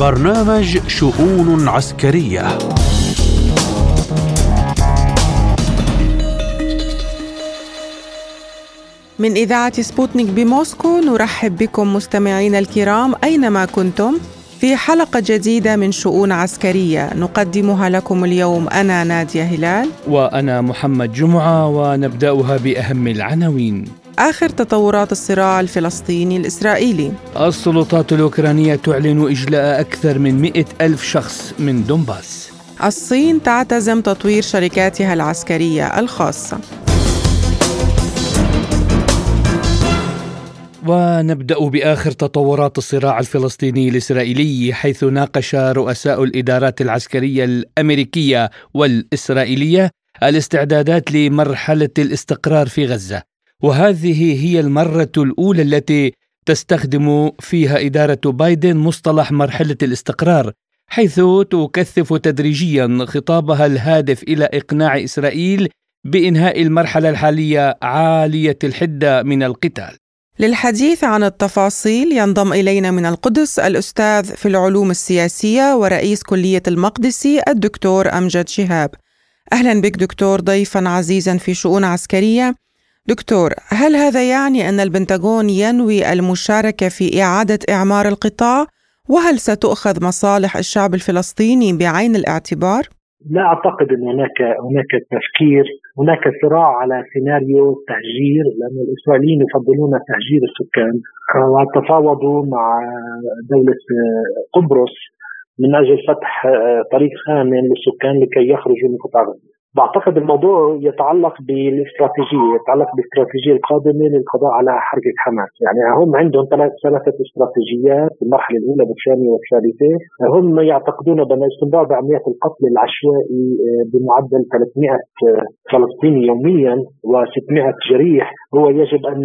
برنامج شؤون عسكرية. من إذاعة سبوتنيك بموسكو نرحب بكم مستمعينا الكرام أينما كنتم في حلقة جديدة من شؤون عسكرية. نقدمها لكم اليوم أنا نادية هلال. وأنا محمد جمعة ونبدأها بأهم العناوين. آخر تطورات الصراع الفلسطيني الإسرائيلي. السلطات الأوكرانية تعلن إجلاء أكثر من مئة ألف شخص من دونباس. الصين تعتزم تطوير شركاتها العسكرية الخاصة. ونبدأ بآخر تطورات الصراع الفلسطيني الإسرائيلي حيث ناقش رؤساء الإدارات العسكرية الأمريكية والإسرائيلية الاستعدادات لمرحلة الاستقرار في غزة. وهذه هي المرة الأولى التي تستخدم فيها إدارة بايدن مصطلح مرحلة الاستقرار حيث تكثف تدريجيا خطابها الهادف إلى إقناع إسرائيل بإنهاء المرحلة الحالية عالية الحدة من القتال. للحديث عن التفاصيل ينضم إلينا من القدس الأستاذ في العلوم السياسية ورئيس كلية المقدسي الدكتور أمجد شهاب. أهلا بك دكتور ضيفا عزيزا في شؤون عسكرية. دكتور هل هذا يعني أن البنتاغون ينوي المشاركة في إعادة إعمار القطاع؟ وهل ستؤخذ مصالح الشعب الفلسطيني بعين الاعتبار؟ لا أعتقد أن هناك هناك تفكير هناك صراع على سيناريو التهجير لأن الإسرائيليين يفضلون تهجير السكان وتفاوضوا مع دولة قبرص من أجل فتح طريق آمن للسكان لكي يخرجوا من قطاع غزة. بعتقد الموضوع يتعلق بالاستراتيجية يتعلق بالاستراتيجية القادمة للقضاء على حركة حماس يعني هم عندهم ثلاث ثلاثة استراتيجيات المرحلة الأولى والثانية والثالثة. هم يعتقدون بأن الاستمرار بعمليات القتل العشوائي آه، بمعدل 300 آه، فلسطيني يوميا و600 جريح. هو يجب أن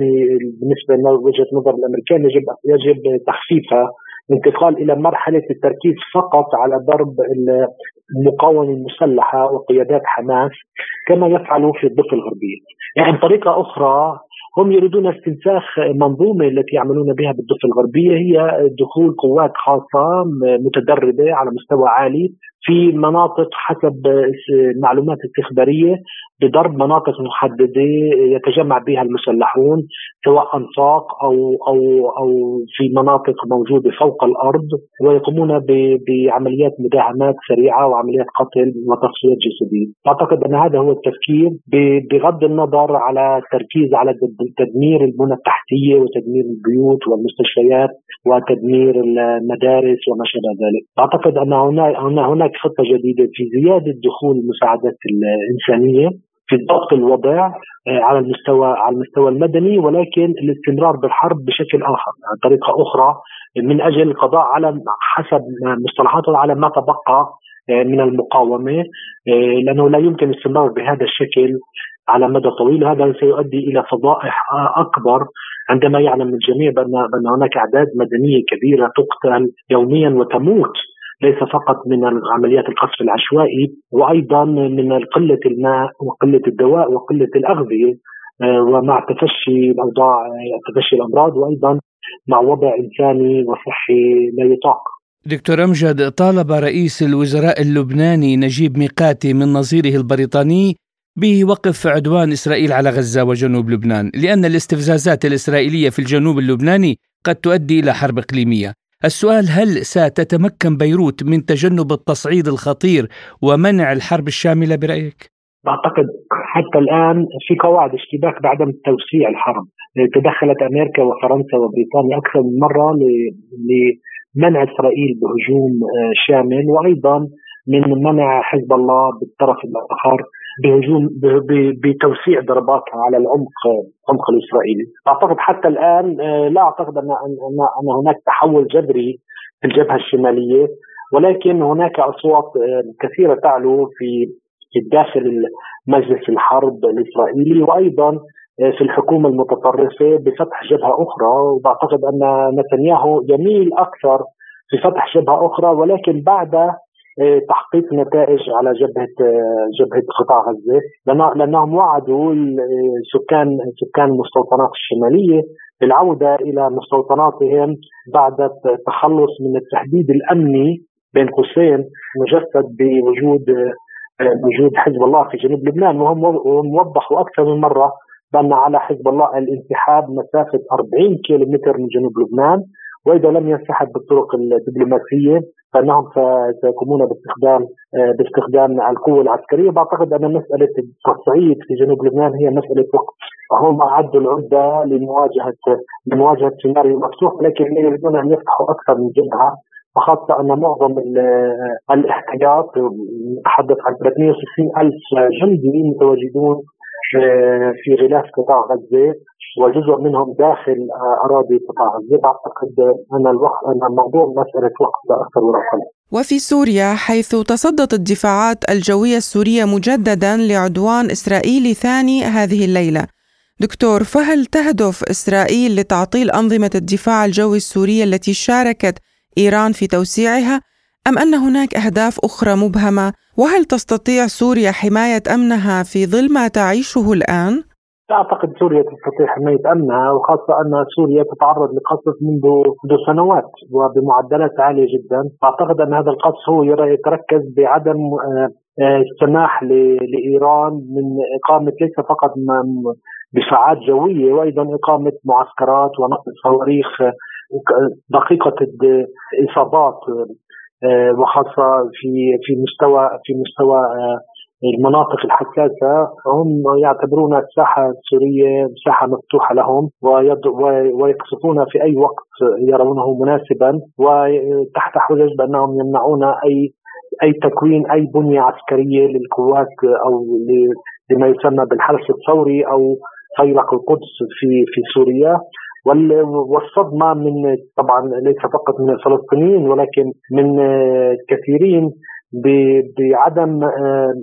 بالنسبة لوجهة نظر الأمريكان يجب يجب تخفيفها. انتقال إلى مرحلة التركيز فقط على ضرب المقاومة المسلحة وقيادات حماس كما يفعلوا في الضفة الغربية. يعني طريقة أخرى هم يريدون استنساخ منظومة التي يعملون بها بالضفة الغربية هي دخول قوات خاصة متدربة على مستوى عالي في مناطق حسب المعلومات الاستخبارية بضرب مناطق محددة يتجمع بها المسلحون سواء أنفاق أو أو أو في مناطق موجودة فوق الأرض ويقومون بعمليات مداهمات سريعة وعمليات قتل وتصفية جسدية أعتقد أن هذا هو التفكير بغض النظر على التركيز على تدمير البنى التحتية وتدمير البيوت والمستشفيات وتدمير المدارس وما شابه ذلك. أعتقد أن هنا هناك خطة جديدة في زيادة دخول المساعدات الإنسانية في ضبط الوضع آه، على المستوى على المستوى المدني ولكن الاستمرار بالحرب بشكل آخر يعني طريقه أخرى من أجل القضاء على حسب مصطلحاته على ما تبقى آه، من المقاومة. آه، لأنه لا يمكن الاستمرار بهذا الشكل على مدى طويل وهذا سيؤدي إلى فضائح أكبر. عندما يعلم الجميع بان بأن هناك أعداد مدنية كبيرة تقتل يوميا وتموت ليس فقط من عمليات القصف العشوائي وأيضا من قلة الماء وقلة الدواء وقلة الأغذية آه، ومع تفشي الأوضاع تفشي الأمراض وأيضا مع وضع إنساني وصحي لا يطاق. دكتور أمجد طالب رئيس الوزراء اللبناني نجيب ميقاتي من نظيره البريطاني بوقف عدوان إسرائيل على غزة وجنوب لبنان لأن الاستفزازات الإسرائيلية في الجنوب اللبناني قد تؤدي إلى حرب إقليمية. السؤال هل ستتمكن بيروت من تجنب التصعيد الخطير ومنع الحرب الشاملة برأيك؟ بعتقد حتى الآن في قواعد اشتباك بعدم توسيع الحرب تدخلت أمريكا وفرنسا وبريطانيا أكثر من مرة لمنع إسرائيل بهجوم آه، شامل وأيضا من منع حزب الله بالطرف الآخر بهجوم بتوسيع ضرباتها على العمق العمق الإسرائيلي، أعتقد حتى الآن آه، لا أعتقد أن أن هناك تحول جذري في الجبهة الشمالية ولكن هناك أصوات آه، كثيرة تعلو في داخل مجلس الحرب الإسرائيلي وأيضا آه، في الحكومة المتطرفة بفتح جبهة أخرى. وبعتقد أن نتنياهو يميل أكثر في فتح جبهة أخرى ولكن بعد تحقيق نتائج على جبهة جبهة قطاع غزة. لأنهم وعدوا سكان سكان المستوطنات الشمالية بالعودة إلى مستوطناتهم بعد التخلص من التهديد الأمني بين قوسين مجسد بوجود وجود حزب الله في جنوب لبنان. وهم وضحوا أكثر من مرة بأن على حزب الله الانسحاب مسافة 40 كيلو متر من جنوب لبنان. وإذا لم ينسحب بالطرق الدبلوماسية فانهم سيقومون باستخدام باستخدام القوة العسكرية. بعتقد أن مسألة التصعيد في جنوب لبنان هي مسألة وقت. هم أعدوا العدة لمواجهة لمواجهة سيناريو مفتوح لكن يريدون أن يفتحوا أكثر من جبهة. وخاصة أن معظم الاحتياط نتحدث عن 360 ألف جندي متواجدون في غلاف قطاع غزة وجزء منهم داخل أراضي قطاع غزة. أعتقد أن الوقت أن الموضوع مسألة وقت لا أكثر ولا أقل. وفي سوريا حيث تصدت الدفاعات الجوية السورية مجددا لعدوان إسرائيلي ثاني هذه الليلة. دكتور فهل تهدف إسرائيل لتعطيل أنظمة الدفاع الجوي السورية التي شاركت إيران في توسيعها؟ أم أن هناك أهداف أخرى مبهمة وهل تستطيع سوريا حماية أمنها في ظل ما تعيشه الآن؟ أعتقد سوريا تستطيع حماية أمنها وخاصة أن سوريا تتعرض لقصف منذ منذ سنوات وبمعدلات عالية جدا، أعتقد أن هذا القصف هو يتركز بعدم آه، آه، السماح لإيران من إقامة ليس فقط دفاعات جوية وأيضا إقامة معسكرات ونقل صواريخ دقيقة الإصابات آه، وخاصة في في مستوى في مستوى آه، المناطق الحساسة هم يعتبرون الساحة السورية ساحة مفتوحة لهم ويقصفون في أي وقت يرونه مناسبا وتحت حجج بأنهم يمنعون أي أي تكوين أي بنية عسكرية للقوات أو لما يسمى بالحرس الثوري أو فيلق القدس في في سوريا. والصدمة من طبعا ليس فقط من الفلسطينيين ولكن من كثيرين بعدم آه،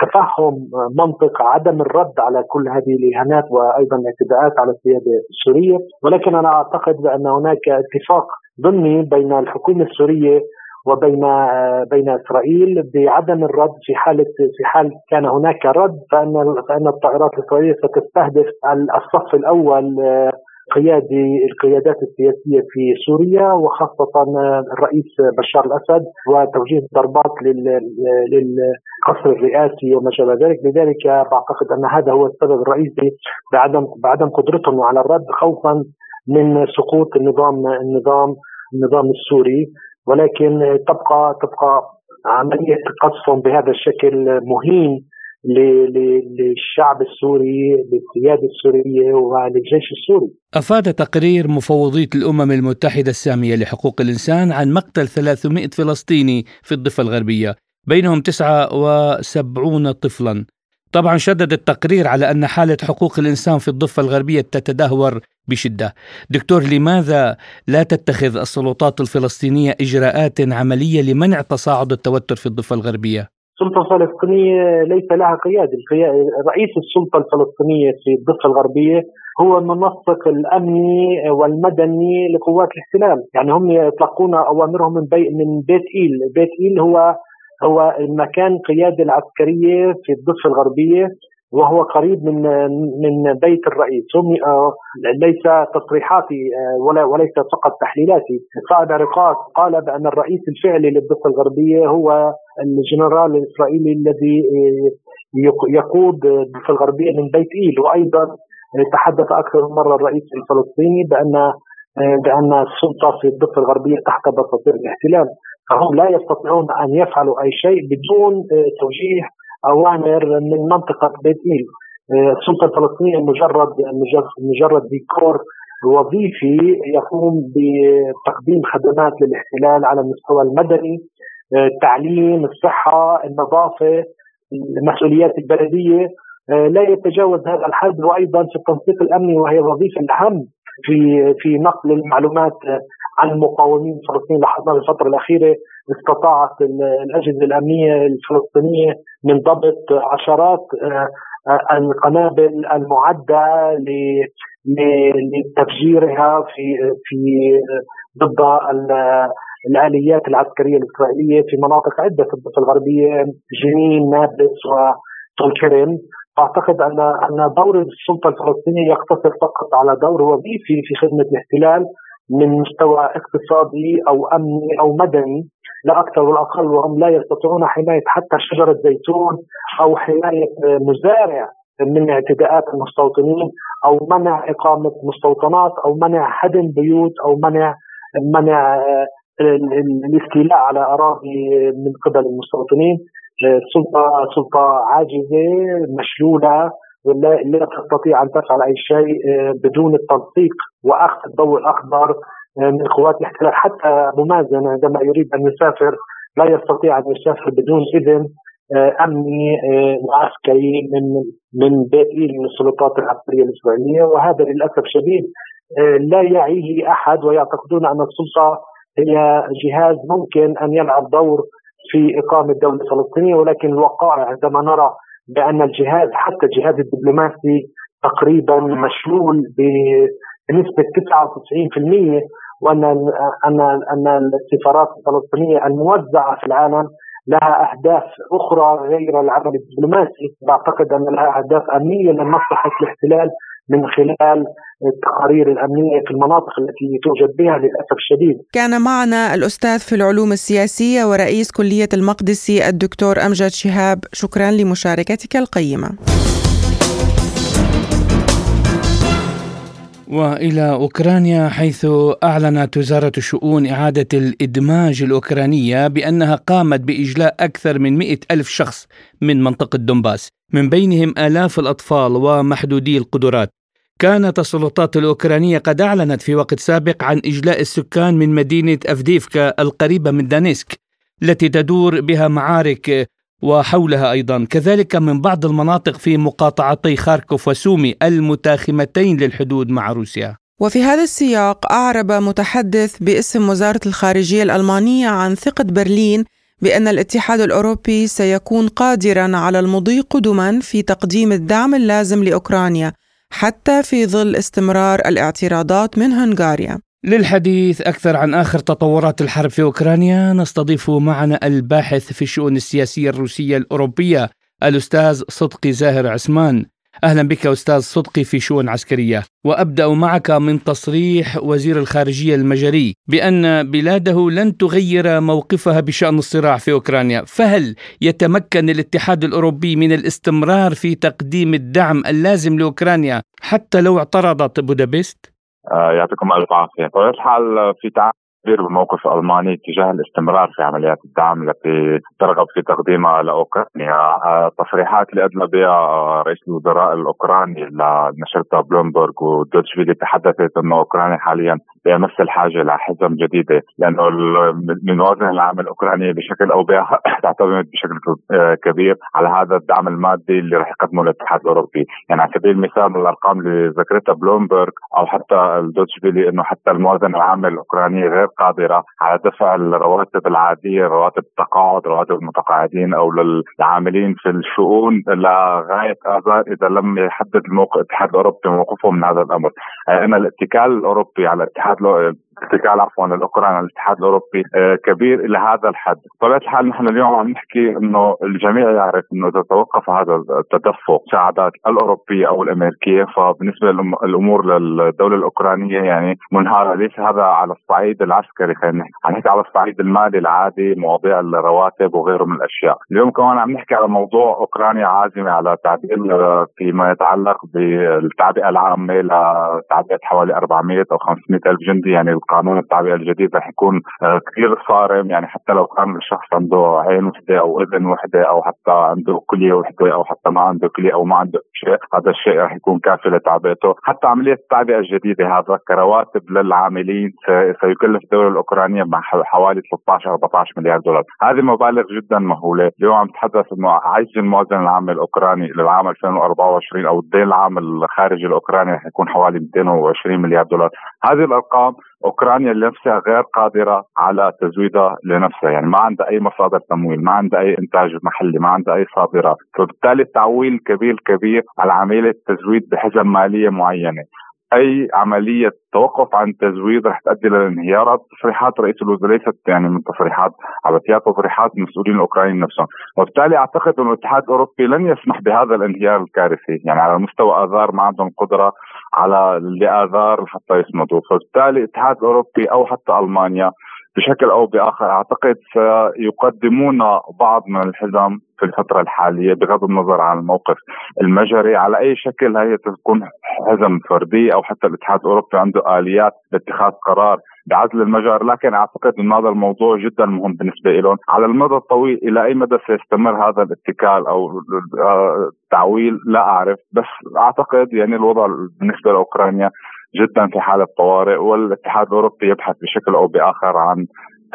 تفهم منطق عدم الرد على كل هذه الإهانات وأيضا الاعتداءات على السيادة السورية. ولكن أنا أعتقد بأن هناك اتفاق ضمني بين الحكومة السورية وبين آه، بين إسرائيل بعدم الرد. في حاله في حال كان هناك رد فإن فإن الطائرات الإسرائيلية ستستهدف الصف الأول قيادي القيادات السياسية في سوريا وخاصة الرئيس بشار الأسد وتوجيه الضربات للقصر الرئاسي وما شابه ذلك، لذلك بعتقد أن هذا هو السبب الرئيسي بعدم بعدم قدرتهم على الرد خوفا من سقوط النظام النظام النظام السوري. ولكن تبقى تبقى عملية قصفهم بهذا الشكل مهين. للشعب السوري للسيادة السورية وللجيش السوري. أفاد تقرير مفوضية الأمم المتحدة السامية لحقوق الإنسان عن مقتل 300 فلسطيني في الضفة الغربية بينهم 79 طفلا. طبعا شدد التقرير على أن حالة حقوق الإنسان في الضفة الغربية تتدهور بشدة. دكتور لماذا لا تتخذ السلطات الفلسطينية إجراءات عملية لمنع تصاعد التوتر في الضفة الغربية؟ السلطة الفلسطينية ليس لها قيادة، رئيس السلطة الفلسطينية في الضفة الغربية هو المنسق الأمني والمدني لقوات الاحتلال، يعني هم يطلقون أوامرهم من بي من بيت إيل، بيت إيل هو هو مكان القياده العسكرية في الضفة الغربية. وهو قريب من من بيت الرئيس. هم آه، ليس تصريحاتي آه، ولا وليس فقط تحليلاتي. صائب عرقات قال بأن الرئيس الفعلي للضفة الغربية هو الجنرال الإسرائيلي الذي آه، يقود الضفة الغربية من بيت إيل. وأيضا تحدث أكثر من مرة الرئيس الفلسطيني بأن بأن السلطة في الضفة الغربية تحت بساطير الاحتلال. فهم لا يستطيعون أن يفعلوا أي شيء بدون توجيه أوامر من منطقة بيت ايل آه، السلطة الفلسطينية مجرد مجرد ديكور وظيفي يقوم بتقديم خدمات للاحتلال على المستوى المدني آه، التعليم الصحة النظافة المسؤوليات البلدية. آه، لا يتجاوز هذا الحد. وأيضا في التنسيق الأمني وهي وظيفة الأهم في في نقل المعلومات عن المقاومين الفلسطينيين لاحظنا في الفترة الأخيرة استطاعت الأجهزة الأمنية الفلسطينية من ضبط عشرات آه، القنابل المعدة لتفجيرها في في ضد الآليات العسكرية الإسرائيلية في مناطق عدة في الضفة الغربية جنين نابلس وطول كرم واعتقد ان أن دور السلطة الفلسطينية يقتصر فقط على دور وظيفي في خدمة الاحتلال من مستوى اقتصادي أو أمني أو مدني. لا أكثر ولا أقل وهم لا يستطيعون حماية حتى شجرة زيتون أو حماية مزارع من اعتداءات المستوطنين أو منع إقامة مستوطنات أو منع هدم بيوت أو منع منع الاستيلاء على أراضي من قبل المستوطنين. السلطه سلطة عاجزة مشلولة ولا لا تستطيع أن تفعل أي شيء بدون التنسيق وأخذ الضوء الأخضر من قوات الاحتلال حتى ممازن عندما يريد أن يسافر لا يستطيع أن يسافر بدون إذن أمني وعسكري من من بيت من السلطات العسكرية الإسرائيلية. وهذا للأسف شديد لا يعيه أحد ويعتقدون أن السلطة هي جهاز ممكن أن يلعب دور في إقامة دولة فلسطينية. ولكن الوقائع عندما نرى بأن الجهاز حتى الجهاز الدبلوماسي تقريبا مشلول بنسبة 99% وأن أن أن السفارات الفلسطينية الموزعة في العالم لها أهداف أخرى غير العمل الدبلوماسي، بعتقد أن لها أهداف أمنية لمصلحة الاحتلال من خلال التقارير الأمنية في المناطق التي توجد بها للأسف الشديد. كان معنا الأستاذ في العلوم السياسية ورئيس كلية المقدسي الدكتور أمجد شهاب، شكرا لمشاركتك القيمة. وإلى أوكرانيا حيث أعلنت وزارة الشؤون إعادة الإدماج الأوكرانية بأنها قامت بإجلاء أكثر من مئة ألف شخص من منطقة دونباس. من بينهم آلاف الأطفال ومحدودي القدرات. كانت السلطات الأوكرانية قد أعلنت في وقت سابق عن إجلاء السكان من مدينة أفديفكا القريبة من دانيسك التي تدور بها معارك وحولها أيضا. كذلك من بعض المناطق في مقاطعتي خاركوف وسومي المتاخمتين للحدود مع روسيا. وفي هذا السياق أعرب متحدث باسم وزارة الخارجية الألمانية عن ثقة برلين بأن الاتحاد الأوروبي سيكون قادرا على المضي قدما في تقديم الدعم اللازم لأوكرانيا حتى في ظل استمرار الاعتراضات من هنغاريا. للحديث أكثر عن آخر تطورات الحرب في أوكرانيا نستضيف معنا الباحث في الشؤون السياسية الروسية الأوروبية الأستاذ صدقي زاهر عثمان. أهلا بك أستاذ صدقي في شؤون عسكرية. وأبدأ معك من تصريح وزير الخارجية المجري بأن بلاده لن تغير موقفها بشأن الصراع في أوكرانيا. فهل يتمكن الاتحاد الأوروبي من الاستمرار في تقديم الدعم اللازم لأوكرانيا حتى لو اعترضت بودابست؟ آه يعطيكم ألف عافية، بطبيعه الحال في تعامل كبير بالموقف الألماني تجاه الاستمرار في عمليات الدعم التي ترغب في تقديمها لأوكرانيا، آه، تصريحات اللي ادلى بها آه، رئيس الوزراء الأوكراني لنشرتها بلومبرج ودوتشفيلي تحدثت انه أوكرانيا حاليا بأمس الحاجة لحزم جديدة لأنه الموازنه العامه الاوكرانيه بشكل أو بآخر تعتمد بشكل آه، كبير على هذا الدعم المادي اللي راح يقدمه الاتحاد الأوروبي، يعني على سبيل المثال من الأرقام اللي ذكرتها بلومبرج أو حتى الدوتشفيلي إنه حتى الموازنة العامة الأوكرانية غير قادره على دفع الرواتب العادية رواتب التقاعد رواتب المتقاعدين أو للعاملين في الشؤون لغاية اذار إذا لم يحدد الموقع الاتحاد الأوروبي موقفه من هذا الأمر. ان الاتكال الأوروبي على الاتحاد اتكال عفوا الاوكراني على الاتحاد الأوروبي آه، كبير إلى هذا الحد، بطبيعه الحال نحن اليوم عم نحكي إنه الجميع يعرف إنه إذا توقف هذا التدفق المساعدات الأوروبية أو الأمريكية فبالنسبة للامور للدولة الأوكرانية يعني منهارة، ليس هذا على الصعيد العسكري خلينا نحكي، عم نحكي على الصعيد المالي العادي مواضيع الرواتب وغيره من الأشياء، اليوم كمان عم نحكي على موضوع أوكرانيا عازمة على تعديل آه، فيما يتعلق بالتعبئة العامة لتعبئة حوالي 400 أو 500 ألف جندي يعني قانون التعبئه الجديد رح يكون آه، كثير صارم. يعني حتى لو كان الشخص عنده عين وحدة أو إذن وحدة أو حتى عنده كلية وحدة أو حتى ما عنده كلية أو ما عنده شيء هذا الشيء رح يكون كافي لتعبئته حتى عملية التعبئة الجديدة هذا كرواتب للعاملين سيكلف الدولة الأوكرانية مع حوالي 13 14 مليار دولار. هذه مبالغ جدا مهولة. اليوم عم تحدث انه عجز الموازنة العامة الأوكراني للعام 2024 أو الدين العام الخارجي الأوكراني رح يكون حوالي 220 مليار دولار. هذه الأرقام أوكرانيا لنفسها غير قادرة على تزويدها لنفسها. يعني ما عندها أي مصادر تمويل ما عندها أي إنتاج محلي ما عندها أي صادرات. فبالتالي التعويل كبير كبير على عملية تزويد بحزم مالية معينة. أي عملية توقف عن التزويد رح تؤدي للانهيار تصريحات رئيس الوزراء ليست يعني من تصريحات عبثيات تصريحات المسؤولين الأوكرانيين نفسهم. وبالتالي أعتقد إنه الاتحاد الأوروبي لن يسمح بهذا الانهيار الكارثي. يعني على مستوى آذار ما عندهم قدرة على لآذار حتى يصمدوا. فبالتالي الاتحاد الأوروبي أو حتى ألمانيا بشكل أو بآخر أعتقد سيقدمون بعض من الحزم في الفترة الحالية بغض النظر عن الموقف المجري. على أي شكل هي تكون حزم فردي أو حتى الاتحاد الأوروبي عنده آليات لاتخاذ قرار بعزل المجر لكن أعتقد إن هذا الموضوع جدا مهم بالنسبة لهم على المدى الطويل إلى أي مدى سيستمر هذا الاتكال أو التعويل لا أعرف بس أعتقد يعني الوضع بالنسبة لأوكرانيا جدا في حالة طوارئ والاتحاد الأوروبي يبحث بشكل أو بآخر عن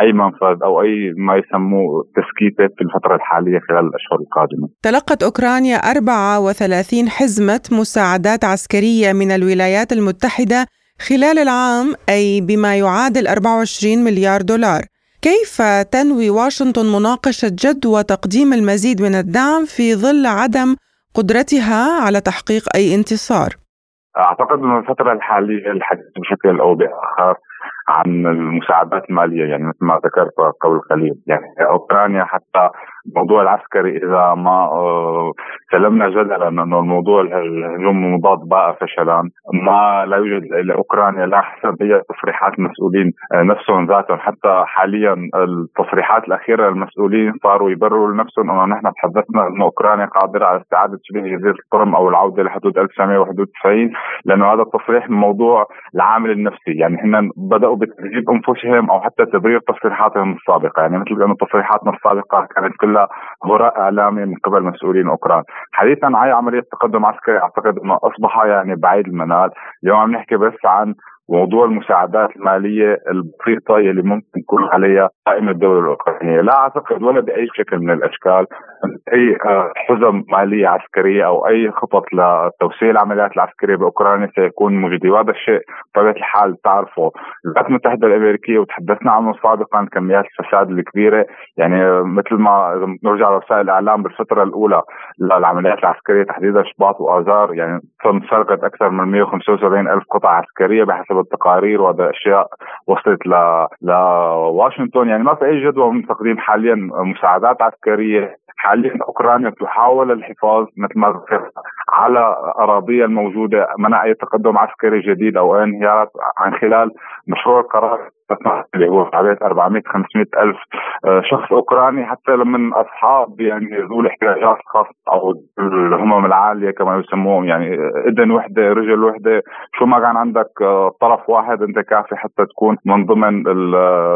أي منفذ أو أي ما يسموه تسكيته في الفترة الحالية خلال الأشهر القادمة. تلقت أوكرانيا 34 حزمة مساعدات عسكرية من الولايات المتحدة خلال العام أي بما يعادل 24 مليار دولار. كيف تنوي واشنطن مناقشة جدوى تقديم المزيد من الدعم في ظل عدم قدرتها على تحقيق أي انتصار؟ أعتقد انه الفترة الحالية الحديث بشكل أو بآخر عن المساعدات المالية يعني مثل ما ذكرت قبل قليل يعني أوكرانيا حتى الموضوع العسكري إذا ما آه، سلمنا جدلا إنه الموضوع الهجوم المضاد باء فشلا. ما لا يوجد لاوكرانيا لا حسب هي تصريحات المسؤولين آه، نفسهم ذاتهم. حتى حاليا التصريحات الأخيرة للمسؤولين صاروا يبرروا لنفسهم إنه نحن تحدثنا إنه أوكرانيا قادرة على استعادة شبه جزيرة القرم أو العودة لحدود 1991 لأنه هذا التصريح من موضوع العامل النفسي. يعني هن بدأوا بتجيب أنفسهم أو حتى تبرير تصريحاتهم السابقة. يعني مثل انه تصريحاتنا السابقة كانت كلها هراء اعلامي من قبل مسؤولين أوكران. حديثا عن عملية تقدم عسكري أعتقد إنه أصبح يعني بعيد المنال. اليوم عم نحكي بس عن موضوع المساعدات المالية البسيطه يلي ممكن يكون عليها قائمة الدولة الأوكرانية، لا أعتقد ولا بأي شكل من الأشكال أي آه، حزم مالية عسكرية أو أي خطط لتوسيع العمليات العسكرية بأوكرانيا سيكون موجود، وهذا الشيء بطبيعة الحال تعرفوا الولايات المتحدة الأمريكية وتحدثنا عنه سابقا كميات الفساد الكبيرة، يعني مثل ما نرجع لوسائل الإعلام بالفترة الأولى للعمليات العسكرية تحديدا شباط واذار يعني تم سرقة أكثر من 175 ألف قطعه عسكرية بحسب التقارير وهذا اشياء وصلت ل لواشنطن يعني ما في أي جدوى من تقديم حاليا مساعدات عسكرية حاليا أوكرانيا تحاول الحفاظ مثل ما ذكرت على أراضيها الموجودة منع أي تقدم عسكري جديد أو انهيارات عن خلال مشروع القرار اللي هو حوالي 400 500 ألف آه، شخص أوكراني حتى لمن أصحاب يعني ذو الاحتياجات الخاصه أو الهمم العالية كما يسموهم يعني إذن وحدة رجل وحدة. شو ما كان عندك آه، طرف واحد أنت كافي حتى تكون من ضمن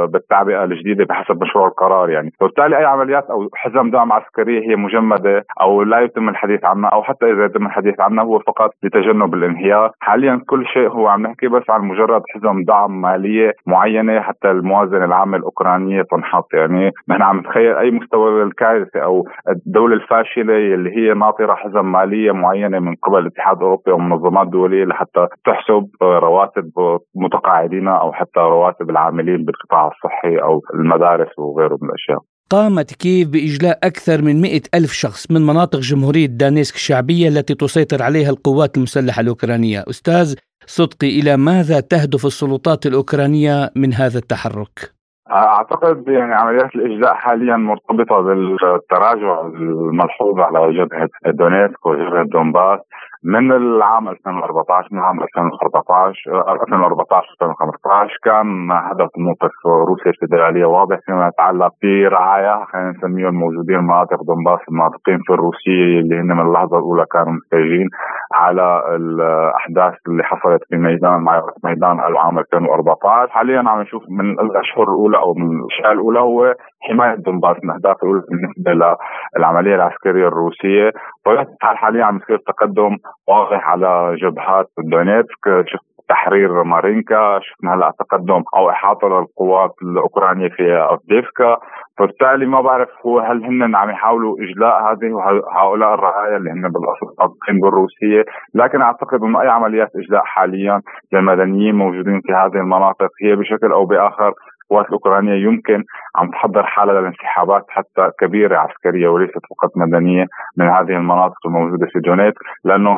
بالتعبئة الجديدة بحسب مشروع القرار يعني. وبالتالي أي عمليات أو حزم دعم عسكريه هي مجمدة أو لا يتم الحديث عنها أو حتى إذا يتم الحديث عنها هو فقط لتجنب الانهيار. حاليا كل شيء هو عم نحكي بس عن مجرد حزم دعم مالية معينة. حتى الموازنة العامة الأوكرانية تنحط. يعني نحن عم نتخيل أي مستوى الكارثة أو الدولة الفاشلة اللي هي ناطرة حزم مالية معينة من قبل الاتحاد الأوروبي ومنظمات دولية لحتى تحسب رواتب متقاعدين أو حتى رواتب العاملين بالقطاع الصحي أو المدارس وغيره من الأشياء. قامت كييف بإجلاء أكثر من مئة ألف شخص من مناطق جمهورية دانيسك الشعبية التي تسيطر عليها القوات المسلحة الأوكرانية. أستاذ صدقي إلى ماذا تهدف السلطات الأوكرانية من هذا التحرك؟ أعتقد يعني عمليات الإجلاء حاليا مرتبطة بالتراجع الملحوظ على جبهه دونيتسك وجبهه دونباس من العام 2014 من عام 2014 2014 2015 كان هدف موقف روسيا الفيدرالية واضح فيما يتعلق برعايا خلينا نسميهم الموجودين مناطق دونباس الناطقين في الروسيه اللي هن من اللحظة الأولى كانوا محتجين على الأحداث اللي حصلت في ميدان ميدان العام 2014 حاليا عم نشوف من الأشهر الأولى أو من الأشياء الأولى هو حماية دونباس من الاهداف الأولى بالنسبة للعملية العسكرية الروسية. الحال حاليا عم يصير تقدم واضح على جبهات دونيتسك. تحرير مارينكا شفنا هلأ تقدم أو احاطه للقوات الأوكرانية في افديفكا فبالتالي ما بعرف هو هل هن عم يحاولوا إجلاء هذه هؤلاء الرعايا اللي هن بالأصل ناطقين بالروسية. لكن أعتقد إنه أي عمليات إجلاء حاليا للمدنيين موجودين في هذه المناطق هي بشكل أو بآخر القوات الأوكرانية يمكن عم تحضر حالها للانسحابات حتى كبيرة عسكرية وليست فقط مدنية من هذه المناطق الموجودة في دونيت لأنه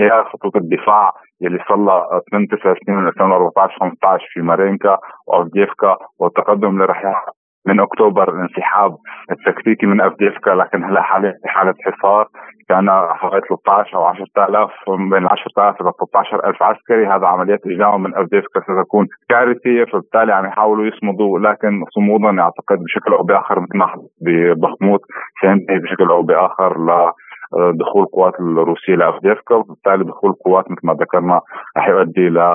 هي خطوط الدفاع يلي صار لها 8 9 سنين من 2014 15 في مارينكا وافديفكا والتقدم اللي رح من أكتوبر الانسحاب التكتيكي من أفديفكا لكن هلا حاليا في حالة حصار. كان حوالي 13 أو 10000 بين 10000 إلى 13000 عسكري. هذا عمليات اجلاء من أفديفكا ستكون كارثية فبالتالي عم يحاولوا يصمدوا لكن صمودا اعتقد بشكل أو بآخر مثل ما ببخموت سينتهي بشكل أو بآخر ل دخول القوات الروسية لأفديفكا وبالتالي دخول القوات مثل ما ذكرنا رح يؤدي إلى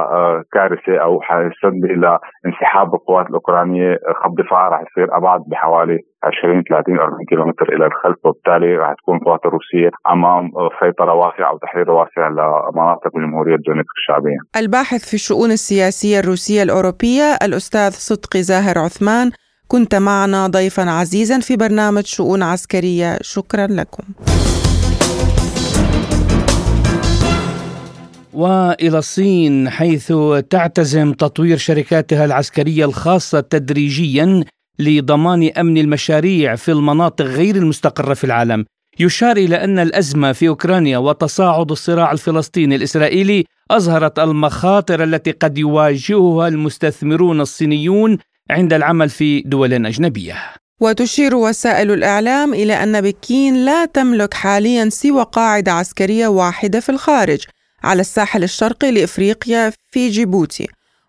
كارثة أو حيؤدي إلى انسحاب القوات الأوكرانية خط دفاع رح يصير أبعد بحوالي 20 30 40 كيلومتر إلى الخلف وبالتالي رح تكون القوات الروسية أمام سيطرة واسعة أو تحرير واسع لمناطق جمهوريه دونيتسك الشعبية. الباحث في الشؤون السياسية الروسية الأوروبية الأستاذ صدقي زاهر عثمان كنت معنا ضيفا عزيزا في برنامج شؤون عسكرية شكرا لكم. وإلى الصين حيث تعتزم تطوير شركاتها العسكرية الخاصة تدريجيا لضمان أمن المشاريع في المناطق غير المستقرة في العالم. يشار إلى أن الأزمة في أوكرانيا وتصاعد الصراع الفلسطيني الإسرائيلي أظهرت المخاطر التي قد يواجهها المستثمرون الصينيون عند العمل في دول أجنبية. وتشير وسائل الإعلام إلى أن بكين لا تملك حاليا سوى قاعدة عسكرية واحدة في الخارج على الساحل الشرقي لإفريقيا في جيبوتي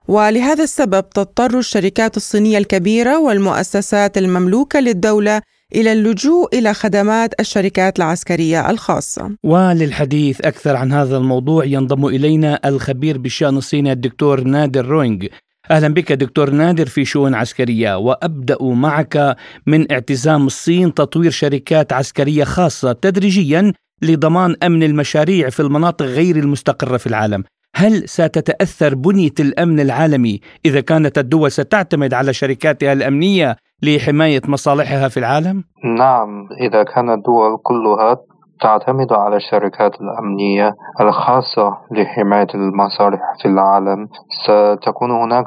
ولهذا السبب تضطر الشركات الصينية الكبيرة والمؤسسات المملوكة للدولة إلى اللجوء إلى خدمات الشركات العسكرية الخاصة. وللحديث أكثر عن هذا الموضوع ينضم إلينا الخبير بالشأن الصيني الدكتور نادر روينغ. أهلا بك دكتور نادر في شؤون عسكرية وأبدأ معك من اعتزام الصين تطوير شركات عسكرية خاصة تدريجيا لضمان أمن المشاريع في المناطق غير المستقرة في العالم. هل ستتأثر بنية الأمن العالمي إذا كانت الدول ستعتمد على شركاتها الأمنية لحماية مصالحها في العالم؟ نعم إذا كانت الدول كلها تعتمد على الشركات الأمنية الخاصة لحماية المصالح في العالم ستكون هناك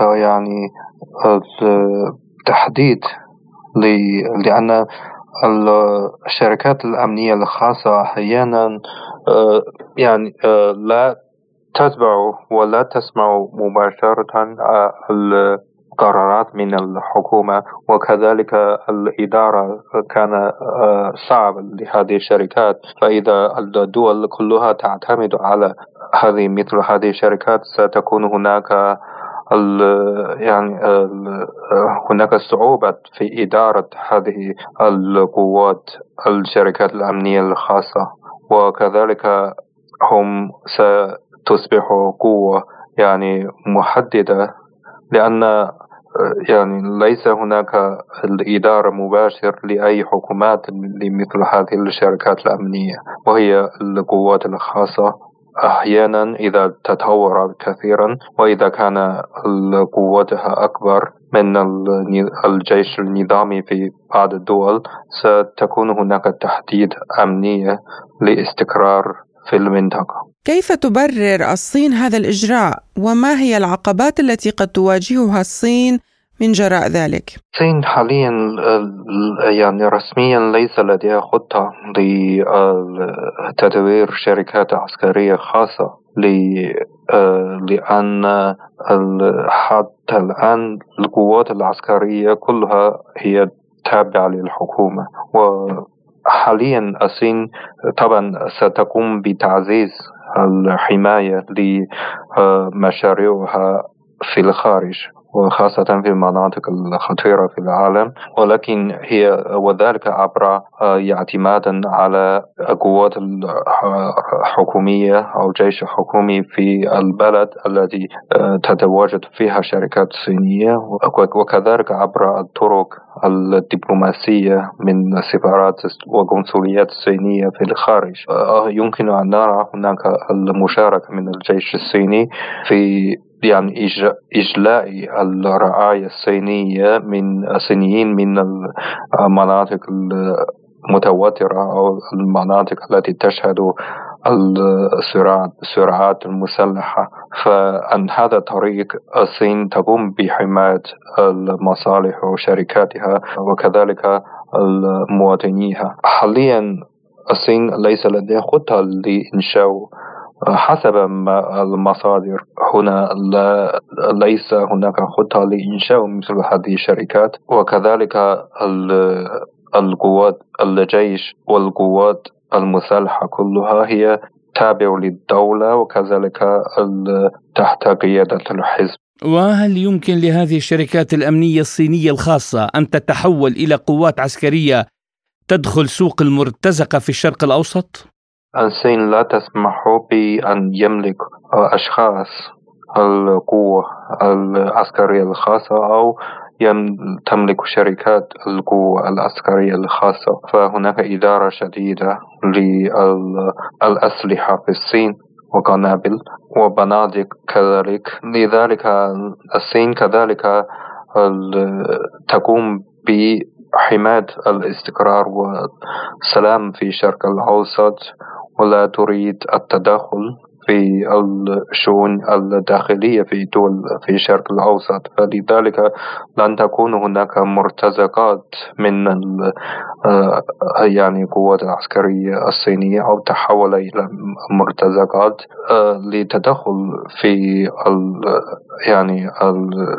يعني تحديد لأن الشركات الأمنية الخاصة أحيانا آه، يعني آه، لا تتبع ولا تسمع مباشرة آه، القرارات من الحكومة وكذلك الإدارة كان صعب لهذه الشركات. فإذا الدول كلها تعتمد على هذه مثل هذه الشركات ستكون هناك ال يعني ال هناك صعوبة في إدارة هذه القوات الشركات الأمنية الخاصة وكذلك هم ستصبح قوة يعني محددة لأن يعني ليس هناك الإدارة مباشر لأي حكومات لمثل هذه الشركات الأمنية وهي القوات الخاصة. أحيانا إذا تطورت كثيرا وإذا كان قوتها أكبر من الجيش النظامي في بعض الدول ستكون هناك تحديد أمنية لاستقرار في المنطقة. كيف تبرر الصين هذا الإجراء؟ وما هي العقبات التي قد تواجهها الصين من جراء ذلك؟ الصين حاليا يعني رسميا ليس لديها خطة لتدوير شركات عسكرية خاصة لأن حتى الآن القوات العسكرية كلها هي تابعة للحكومة وحاليا الصين طبعا ستقوم بتعزيز الحماية لمشاريعها في الخارج وخاصة في المناطق الخطيرة في العالم. ولكن هي وذلك عبر آه، اعتمادا على قوات الحكومية أو جيش حكومي في البلد الذي آه، تتواجد فيها شركات صينية. وكذلك عبر الطرق الدبلوماسية من سفارات وقنصليات الصينية في الخارج. آه، يمكن أن نرى هناك المشاركة من الجيش الصيني في يعني إجلاء الرعاية الصينية من الصينيين من المناطق المتوترة أو المناطق التي تشهد الصراعات المسلحة. فعن هذا الطريق الصين تقوم بحماية المصالح وشركاتها وكذلك المواطنيها. حاليا الصين ليس لديها خطة لإنشاء حسب المصادر هنا لا ليس هناك خطة لإنشاء مثل هذه الشركات وكذلك القوات الجيش والقوات المسلحة كلها هي تابع للدولة وكذلك تحت قيادة الحزب وهل يمكن لهذه الشركات الأمنية الصينية الخاصة أن تتحول إلى قوات عسكرية تدخل سوق المرتزقة في الشرق الأوسط؟ الصين لا تسمح بأن يملك أشخاص القوة العسكرية الخاصة أو تملك شركات القوة العسكرية الخاصة. فهناك إدارة شديدة للأسلحة في الصين وقنابل وبنادق كذلك. لذلك الصين كذلك تقوم بحماية الاستقرار والسلام في الشرق الأوسط ولا تريد التدخل في الشؤون الداخلية في دول في الشرق الأوسط. فلذلك لن تكون هناك مرتزقات من يعني القوات العسكرية الصينية أو تحول إلى مرتزقات آه، لتدخل في يعني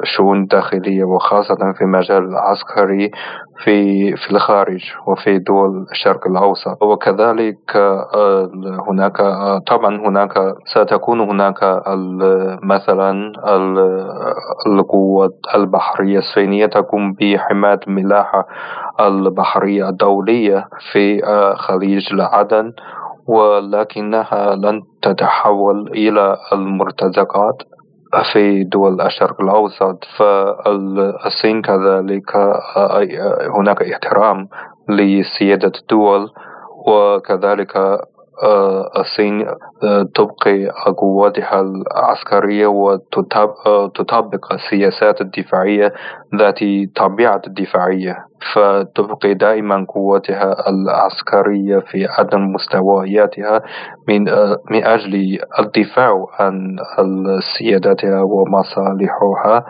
الشؤون الداخلية وخاصة في المجال العسكري في في الخارج وفي دول الشرق الأوسط. وكذلك آه، هناك طبعا هناك ستكون هناك مثلا القوات البحرية الصينية تقوم بحماية الملاحة البحرية الدولية في آه، خليج العدن ولكنها لن تتحول إلى المرتزقات في دول الشرق الأوسط. فالصين كذلك آه، هناك احترام لسيادة الدول وكذلك الصين تبقي قواتها العسكرية وتطبق السياسات الدفاعية ذات طبيعة الدفاعية فتبقي دائما قواتها العسكرية في عدم مستوياتها من من أجل الدفاع عن سيادتها ومصالحها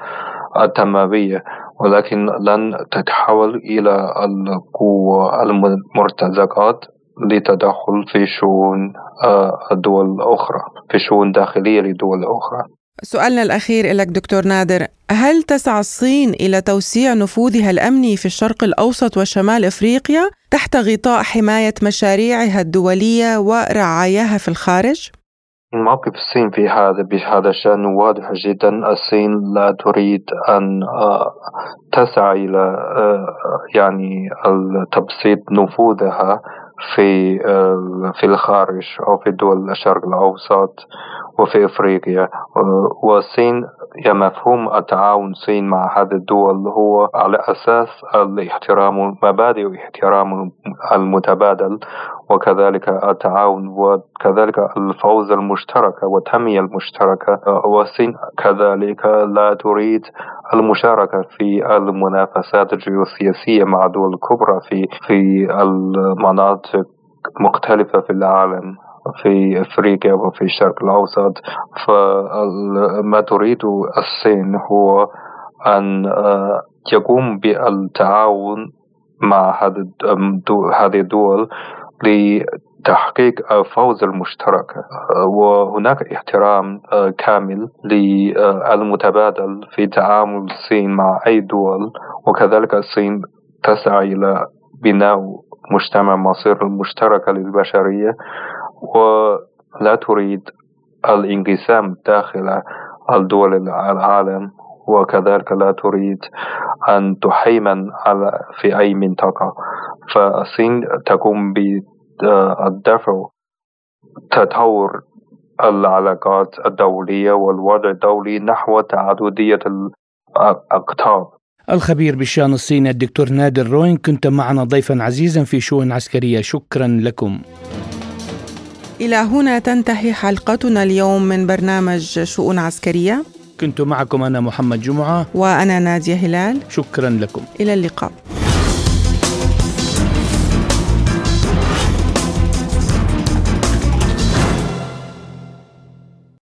التنموية ولكن لن تتحول إلى القوة المرتزقات. لتدخل في شؤون آه، الدول الأخرى في شؤون داخلية لدول أخرى سؤالنا الأخير لك دكتور نادر هل تسعى الصين إلى توسيع نفوذها الأمني في الشرق الأوسط وشمال إفريقيا تحت غطاء حماية مشاريعها الدولية ورعاياها في الخارج؟ موقف الصين في هذا بهذا الشأن واضح جدا الصين لا تريد أن آه، تسعى إلى آه، يعني تبسيط نفوذها في في الخارج أو في دول الشرق الأوسط وفي أفريقيا. والصين يعني مفهوم التعاون الصين مع هذه الدول هو على أساس الاحترام مبادئ احترام المتبادل وكذلك التعاون وكذلك الفوز المشتركة والتنمية المشتركة. والصين كذلك لا تريد المشاركة في المنافسات الجيوسياسية مع دول كبرى في في المناطق مختلفة في العالم في أفريقيا وفي الشرق الأوسط. فما تريد الصين هو أن آه، يقوم بالتعاون مع هذه الدول لتحقيق الفوز المشترك. وهناك احترام آه، كامل للمتبادل في تعامل الصين مع أي دول وكذلك الصين تسعى إلى بناء مجتمع مصير مشتركة للبشرية ولا تريد الانقسام داخل الدول العالم وكذلك لا تريد أن تحيمن على في أي منطقة. فالصين تقوم بالدفع تطور العلاقات الدولية والوضع الدولي نحو تعددية الأقطاب. الخبير بالشأن الصيني الدكتور نادر روين كنت معنا ضيفا عزيزا في شؤون عسكرية. شكرا لكم. إلى هنا تنتهي حلقتنا اليوم من برنامج شؤون عسكرية. كنت معكم أنا محمد جمعة. وأنا نادية هلال. شكرا لكم. إلى اللقاء.